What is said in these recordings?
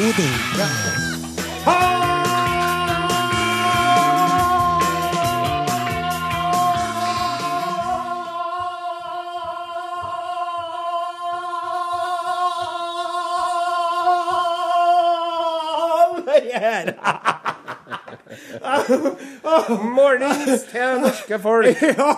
Odin. Mornings til norske folk. Ja,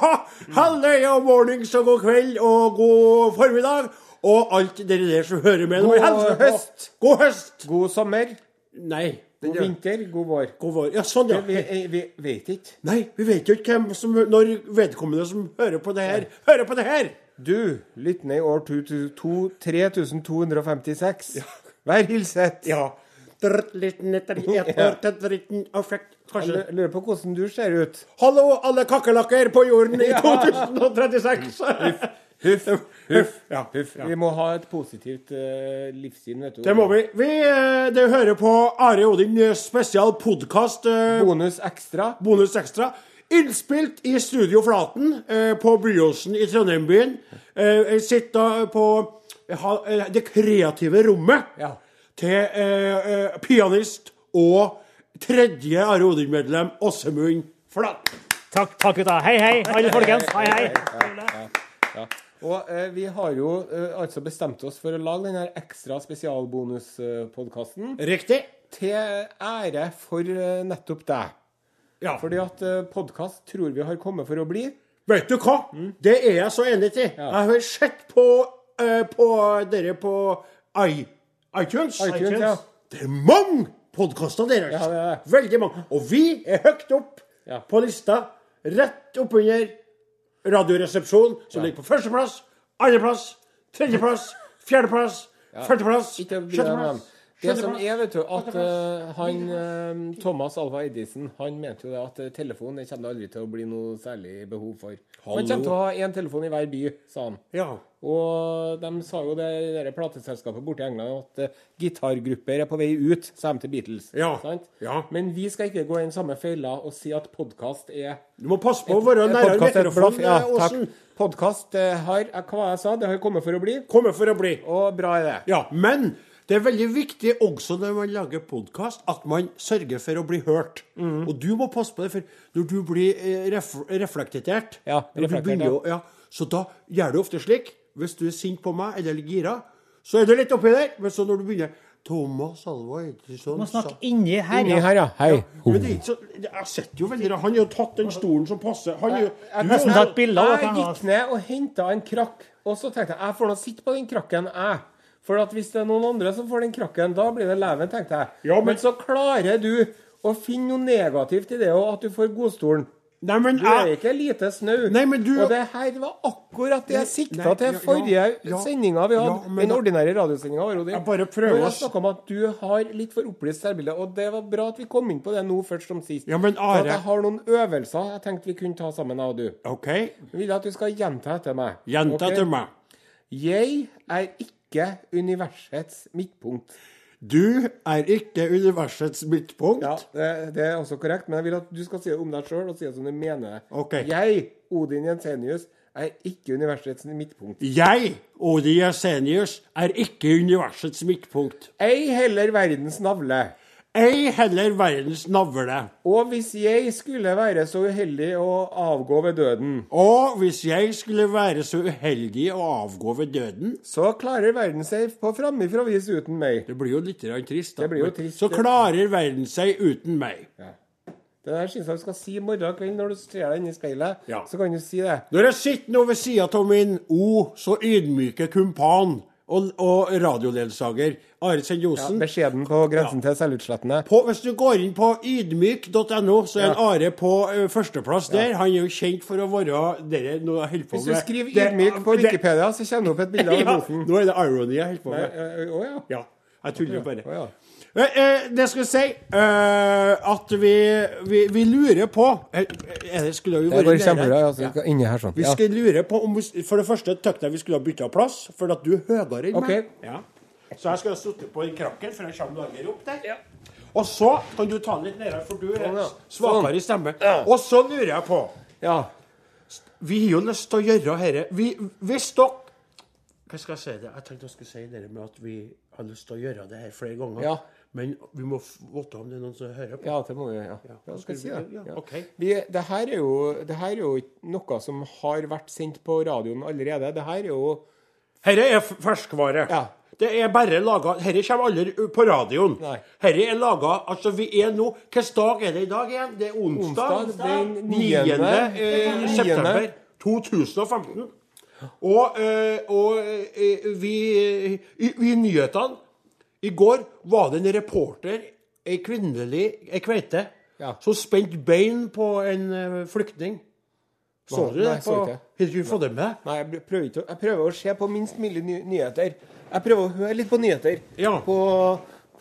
halleia, mornings og god kveld og god formiddag. Og alt dere der som hører med. God høst. God høst. God sommer, Nei. god vinter, god vår. God vår. Ja, sånn, ja. Vi, vi, vi vet ikke. Nei, vi vet jo ikke hvem som Når vedkommende som hører på det her, hører på det her. Du, lyttende i år 3256, ja. Vær hilset. Ja. Jeg lurer på hvordan du ser ut. Hallo, alle kakerlakker på jorden i 2036. Huff, huff, Ja, huff. ja. Vi må ha et positivt uh, livssyn, vet du. Det må vi. Vi eh, det hører på Are Odin eh, spesial podkast. Bonus ekstra. Bonus ekstra. Innspilt i Studio Flaten uh, på Bryosen i Trondheim-byen. Eh, sitter på eh, det kreative rommet Ja. til pianist og tredje Are Odin-medlem Åsemund Flaten. Takk, takk gutta. Hei, hei, alle folkens. Hei, hei. Ja. Og eh, vi har jo eh, altså bestemt oss for å lage denne ekstra spesialbonuspodkasten Riktig? til ære for eh, nettopp deg. Ja. Fordi at eh, podkast tror vi har kommet for å bli. Vet du hva? Det er jeg så enig i. Ja. Jeg har sett på, eh, på dere på i, iTunes. iTunes, ja. Det er mange podkaster deres. Ja, det er det. Veldig mange. Og vi er høyt opp Ja. på lista. Rett oppunder Radioresepsjonen, som ligger på førsteplass, andreplass, tredjeplass, fjerdeplass, med dem. sjetteplass. Det som er, vet du, at uh, han eh, Thomas Alva Edison han mente jo det at eh, telefonen det kommer det aldri til å bli noe særlig behov for. Han Hallo. kommer til å ha én telefon i hver by, sa han. Ja. Og de sa jo det det plateselskapet borte i England at uh, gitargrupper er på vei ut, sa de til Beatles. Ja. Sant? Ja. Men vi skal ikke gå i den samme fella og si at podkast er Du må passe på å være nærmere er mikrofonen, Ja, Åsen. takk. Podkast har, hva jeg sa, det har kommet for å bli, Kommer for å bli. og bra er det. Ja, men det er veldig viktig også når man lager podkast, at man sørger for å bli hørt. Mm. Og du må passe på det, for når du blir eh, ref reflektert Ja, reflektert, ja. å- ja, Så da gjør du ofte slik. Hvis du er sint på meg eller gira, så er du litt oppi der. Men så når du begynner Thomas Alva Edison Må snakke inni her. Inni her, ja. Hei. men det er så, Jeg setter jo veldig. Han har jo tatt den stolen som passer. Han, er Jeg, du nesten tatt bilde av jeg gikk ned og henta en krakk, og så tenkte jeg jeg får nå sitte på den krakken, jeg. For at hvis det er noen andre som får den krakken, da blir det leven, tenkte jeg. Ja, men- men... så klarer du å finne noe negativt i det òg, at du får godstolen. Nei, men Du er jeg ikke lite snau. Nei, men du- Og det her var akkurat det jeg sikta Nei, til ja, forrige ja, sendinga vi hadde. ja, men den ordinære radiosendinga Jeg bare prøver Når jeg snakka om at du har litt for opplyst selvbilde, og det var bra at vi kom inn på det nå først som sist. Ja, men Are... For at jeg har noen øvelser jeg tenkte vi kunne ta sammen, jeg og du. OK, Jeg vil at du skal gjenta etter meg. gjenta okay? etter meg. Jeg er ikke universets midtpunkt. Du er ikke universets midtpunkt. Ja, det, det er også korrekt, men jeg vil at du skal si det om deg sjøl, og si det som du mener det. Okay. Jeg, Odin Jensenius, er ikke universets midtpunkt. Jeg, Odin Jensenius, er ikke universets midtpunkt. Ei heller verdens navle. Ei heller verdens navle. Og hvis jeg skulle være så uheldig å avgå ved døden, Og hvis jeg skulle være så uheldig å avgå ved døden så klarer verden seg på framifrå vis uten meg. Det blir jo litt trist, da. Det blir jo trist, Så klarer verden seg uten meg. Ja. Det der syns jeg du skal si i morgen kveld når du ser deg inn i speilet. Ja. Så kan du si det. Når jeg sitter nå ved sida av min o så ydmyke kumpan og, og radioledsager Are Ja, beskjeden på grensen til selvutslettende. på, Hvis du går inn på ydmyk.no, så er en Ja. Are på eh, førsteplass der. Han er jo kjent for å være nå jeg holder på Hvis du med. skriver Det- 'ydmyk' på det- Wikipedia, så kommer det opp et bilde av Ja, nå er det irony jeg holder på Nei, med. eh, Å ja. Ja, jeg tuller jo bare. Ja. Eh, eh, det skal si eh, at vi, vi, vi lurer på Det skulle jo vært kjempebra. Altså, Inni her sånn. Vi Ja. skal lure på om vi, For det første tykte jeg vi skulle ha bytta plass, for at du er høyere enn Ok. meg. Ja. Så jeg skal ha sittet på den krakken, for jeg kommer lenger opp der. Og så kan du ta den litt nede, for du er Sånn, ja. svakere i stemme. Og så lurer jeg på ja. Vi har jo lyst til å gjøre dette vi, Hvis dere Hva skal jeg si det? Jeg tenkte jeg skulle si det med at vi har lyst til å gjøre det her flere ganger. Ja. Men vi må vite om det er noen som hører på. Ja, det må vi ja. ja. skal jeg si det. Ja, Ja. ok. Vi, det, her er jo, det her er jo noe som har vært sendt på radioen allerede. Det her er jo Herre er ferskvare. Ja. Det er bare laga Dette kommer aldri på radioen. Dette er laga Altså, vi er nå Hvilken dag er det i dag igjen? Det er onsdag. Onsdag, den 9. 9. eh, september 2015. Og, eh, og eh, vi, i, i nyhetene i går var det en reporter, ei kvinnelig ei kveite, Ja. som spente bein på en eh, flyktning. Så du det? Har du ikke fått det med? Nei, jeg prøver, ikke, jeg prøver å se på minst mulig ny nyheter. Jeg prøver å høre litt på nyheter Ja. på,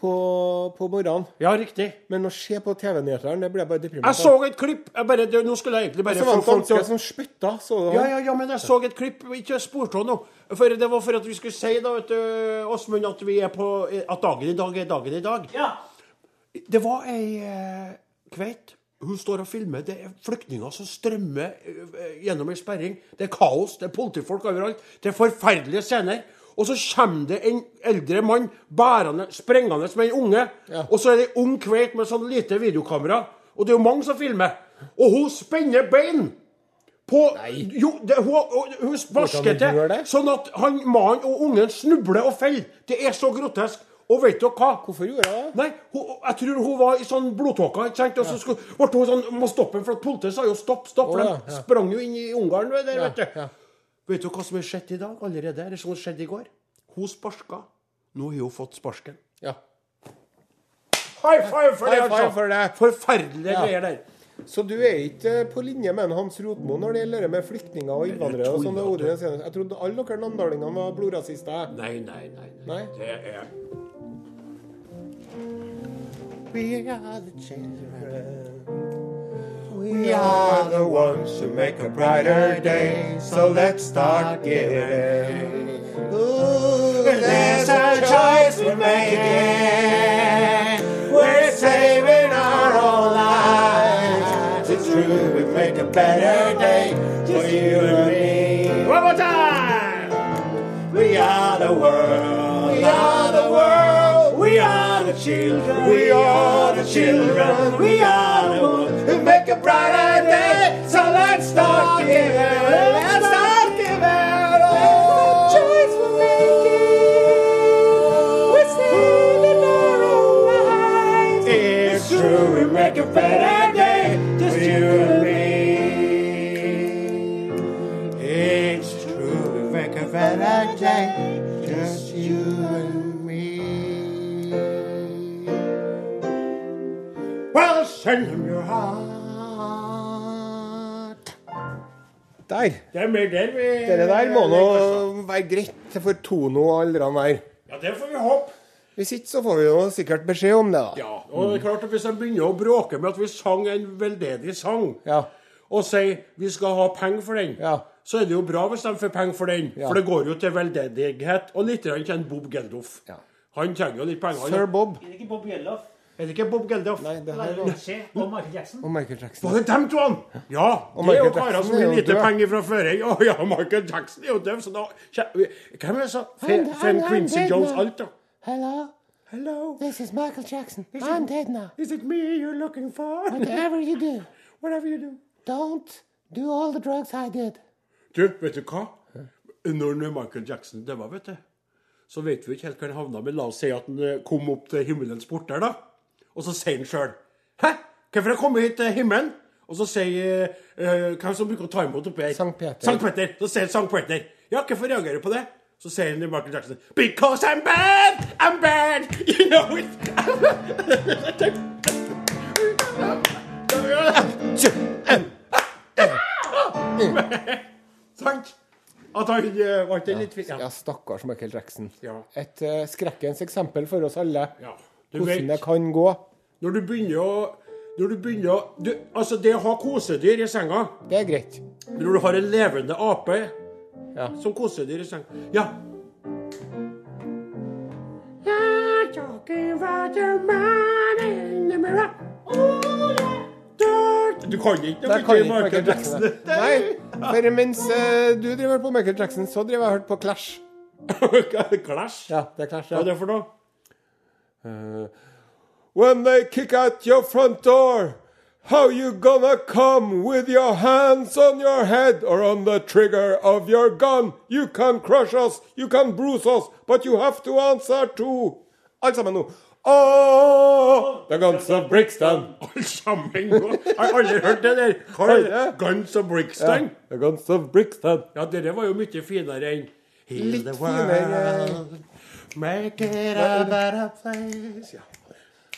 på, på morgenen. Ja, riktig. Men å se på TV-nyhetene, det blir bare deprimerende. Jeg så et klipp jeg bare, det, Nå skulle jeg egentlig bare Så var få det folk til å som spytta, så du ja, ja, ja, men jeg så et klipp Ikke spor av noe. For det var for at vi skulle si da, vet du, Åsmund, at vi er på At dagen i dag er dagen i dag. Ja. Det var ei eh, kveit. Hun står og filmer. Det er flyktninger som strømmer eh, gjennom ei sperring. Det er kaos. Det er politifolk overalt. Det er forferdelige scener. Og så kommer det en eldre mann bærende, sprengende med en unge. Ja. Og så er det ei ung kveit med sånn lite videokamera. Og det er jo mange som filmer. Og hun spenner bein! På, jo, det, hun, hun, hun sparker til, sånn at han, mannen og ungen snubler og faller. Det er så grotesk. Og vet dere hva? Hvorfor gjorde jeg det? Nei, hun, jeg tror hun var i sånn blodtåke. Og så skulle, ble hun sånn Må stoppe den, for politiet sa jo stopp, stopp. Å, ja, de ja. sprang jo inn i Ungarn der, Ja, vet du. Vet du hva som har skjedd i dag allerede? Eller som skjedde i går? Hun sparka. Nå har hun fått sparken. Ja. High five for det, High five altså! for det. Forferdelige Ja. greier der. Så du er ikke på linje med Hans Rotmo når det gjelder det med flyktninger og innvandrere? og sånne ord. Jeg trodde alle dere namdalingene var blodrasister. Nei, nei, nei. Nei? Det er We are the children. We are the ones who make a brighter day. So let's start giving. Ooh, there's a choice we're making. We're saving our own lives. It's true, we make a better day for you and me. One more time. We are the world. We are the world. We are the children. We are the children. We are Det er mer der vi Det der må nå være greit for Tono og alle de der. Ja, det får vi håpe. Hvis ikke så får vi jo sikkert beskjed om det, da. Ja, og det er klart at Hvis de begynner å bråke med at vi sang en veldedig sang, Ja. og sier vi skal ha penger for den, Ja. så er det jo bra hvis de får penger for den. Ja. For det går jo til veldedighet. Og litt til Bob Geldof. Ja. Han trenger jo litt penger. Sir Bob. Er det ikke Bob Geldof? Er det ikke Bob Geldof? Nei, det her var Ritchie og Michael Jackson? Og Michael Jackson. Var det dem to? han? Ja. Og det er jo Michael karer som har lite penger fra før. Å ja, Michael Jackson er jo døv, så da Hvem er det som Fem Quincy Jones alt, da. Hello, Hello. this is Michael Jackson. I'm dead now. Is it me you're looking for? Whatever you do, Whatever you do. don't do all the drugs I did. Du, vet du hva? Når Michael Jackson døde, vet du, så vet vi ikke helt hvor han havna. Men la oss si at han eh, kom opp til himmelens porter, da. Og så sier han sjøl Hæ? Hvorfor har jeg kommet hit til himmelen? Og så sier uh, Hvem som bruker å ta imot oppi her? Sankt Peter. Sankt Peter. Så sier Sankt Peter. Ja, hvorfor reagerer du på det? Så sier han Michael Jackson Because I'm bad! I'm bad! You know it! Sant? At han uh, ble det litt fint. Ja, stakkars Michael Jackson. Ja. Et uh, skrekkens eksempel for oss alle. Ja, du Hvordan det kan gå. når du begynner å når du begynner å du, Altså, det å ha kosedyr i senga Det er greit. Når du har en levende ape Ja. som kosedyr i senga Ja. Du kan ikke noe Michael Jackson. Nei, for mens eh, du driver på Michael Jackson, så driver jeg og hørte på Clash. Clash? Ja, det er Clash. Ja. Hva er det for noe? Uh, when they kick at your front door, how you gonna come with your hands on your head or on the trigger of your gun? You can crush us, you can bruise us, but you have to answer to Alt sammen nå. Oh, the guns of Brixton. Alt sammen nå. Har aldri hørt det der. Hva er det? Guns of Brixton? The guns of Brixton. Ja, dere var jo mye finere enn Heal Litt finere. Make it a better place. Ja.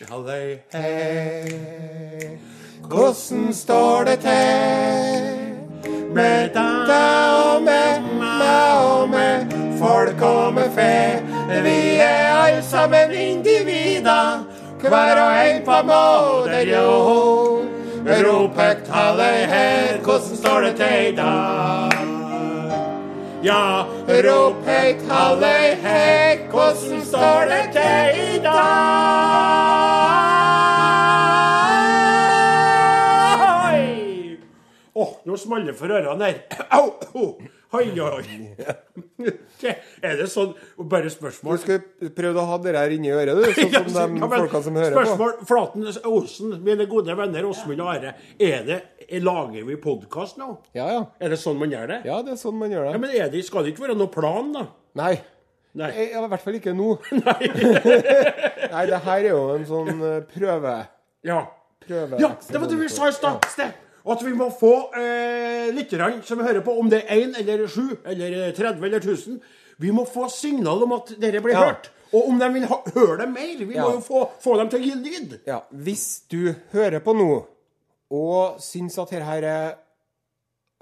Halløy, hey. Hvordan står det til? Med deg og med meg og med folk og med fe. Vi er alle sammen individer, hver og en på måter, jo. Rop høyt, halløy her, hvordan står det til i dag? Ja, Rop høyt, halløy hei, hvordan står det til i dag? Åh, nå smalt det for ørene her. Au. Oi, oi, oi. Er det sånn Bare Du spørsmål. skulle prøvd å ha det her inni øret, du, sånn som Ja, de folkene som hører på. Spørsmål Flaten Osen, mine gode venner Åsmund og Are. Er det, lager vi podkast nå? Ja, ja. Er det sånn man gjør det? Ja, det er sånn man gjør det. Ja, men det, Skal det ikke være noe plan, da? Nei. Nei. Jeg, I hvert fall ikke nå. Nei, Nei, det her er jo en sånn eh, prøve... Ja. prøve ja, det var det vi sa i stad. Sted. At vi må få eh, lytterne som hører på, om det er én eller sju eller eh, 30 eller 1000, vi må få signal om at dere blir Ja. hørt. Og om de vil ha, høre det mer. Vi Ja. må jo få, få dem til å gi lyd. Ja, hvis du hører på nå og syns at dette er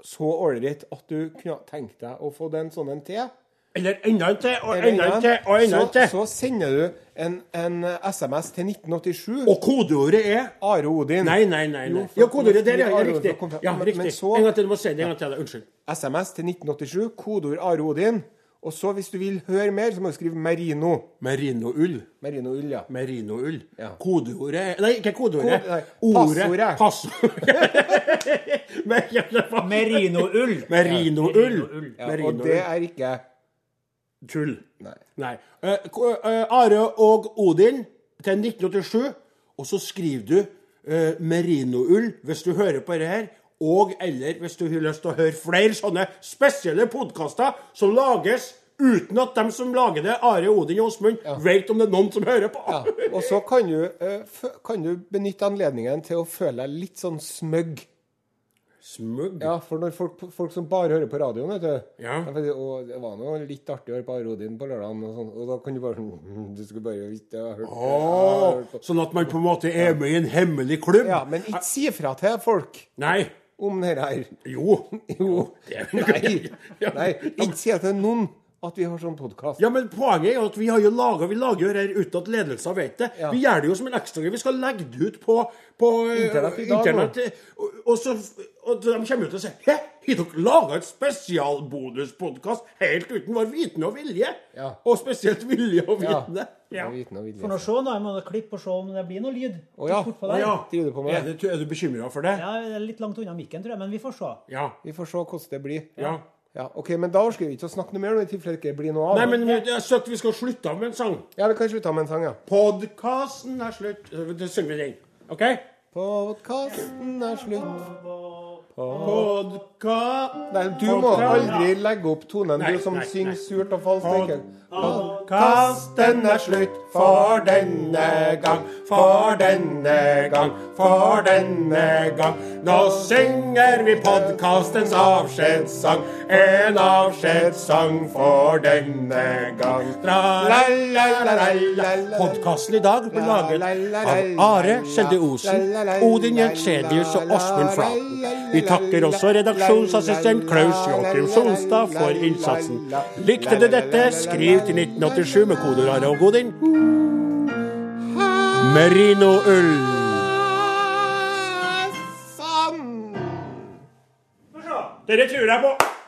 så ålreit at du kunne tenkt deg å få den sånn en til, Eller enda en til, og enda en til, og enda en til. så sender du en, en SMS til 1987. Og kodeordet er Are Odin. Nei, nei, nei. nei. Jo, Ja, kodeordet der, ja. ja riktig. Ja, riktig. men så- En gang til. Du må si det en gang til. Unnskyld. SMS til 1987, kodeord Are Odin. Og så, hvis du vil høre mer, så må du skrive Merino. Merinoull. Merinoull, ja. Merinoull. Ja. Kodeordet er- Nei, ikke kodeordet. Kode- nei, Ordet. passordet. Passordet. Merinoull. ja, Merinoull. Merinoull. ja. Og det er ikke Tull. Nei. Nei. Uh, eh, Are og Odin til 1987, og så skriver du uh, merinoull hvis du hører på det her. Og eller hvis du har lyst til å høre flere sånne spesielle podkaster som lages uten at dem som lager det, Are, Odin og Åsmund, vet om det er noen som hører på. Ja, og så kan du, kan du benytte anledningen til å føle deg litt sånn smøgg. Smugg. Ja, for når folk, folk som bare hører på radioen, vet du Ja. Det- Og det var noe litt artig å høre på Arodin på lørdagen, og, sånn, og da kan du bare sånn «Mm, Du skulle bare visst det, jeg har hørt på. sånn at man på en måte er med i en hemmelig klubb. Ja, men ikke si fra til folk Nei. om det her. Jo. Jo. Nei. Nei. Ikke si til noen at vi har sånn podkast. Ja, men poenget er jo at vi har jo laget, vi lager jo det her uten at ledelsen vet det. Ja. Vi gjør det jo som en ekstragreie. Vi skal legge det ut på, på eh, Internett i dag, Internet, og, og, så, og de kommer ut og sier Hæ, har dere laga et spesialbonuspodkast helt uten vår viten og vilje? Ja. Og spesielt vilje og Ja. vitende. Ja. Vilje. For nå se, da. Jeg må klippe og se om det blir noe lyd. Å ja. På Å ja. Er, det? det, er du bekymra for det? Ja, det er litt langt unna mikken, tror jeg, men vi får se. Ja. Vi får se hvordan det blir. ja. Ja, ok, Men da orker vi ikke å snakke noe mer i tilfelle det ikke blir noe av. Nei, men jeg har at vi skal slutte av med en sang. Ja, vi kan slutte av med en sang, ja. Podkasten er slutt. Da synger vi den. OK? Podkasten er slutt. Podka... Nei, du må aldri legge opp tonen, Nei, du som synger surt og falskt. Podkasten er slutt for denne gang, for denne gang, for denne gang. Nå synger vi podkastens avskjedssang, en avskjedssang for denne gang. Podkasten i dag ble laget av Are Skjelde Osen, Odin Jensenius og Åsmund Flaten. Vi takker også redaksjonsassistent Klaus Joakim Solstad for innsatsen. Likte du dette, skriv til 1987 med kode Rare og Godin. Merino-ull. Dere turer jeg på.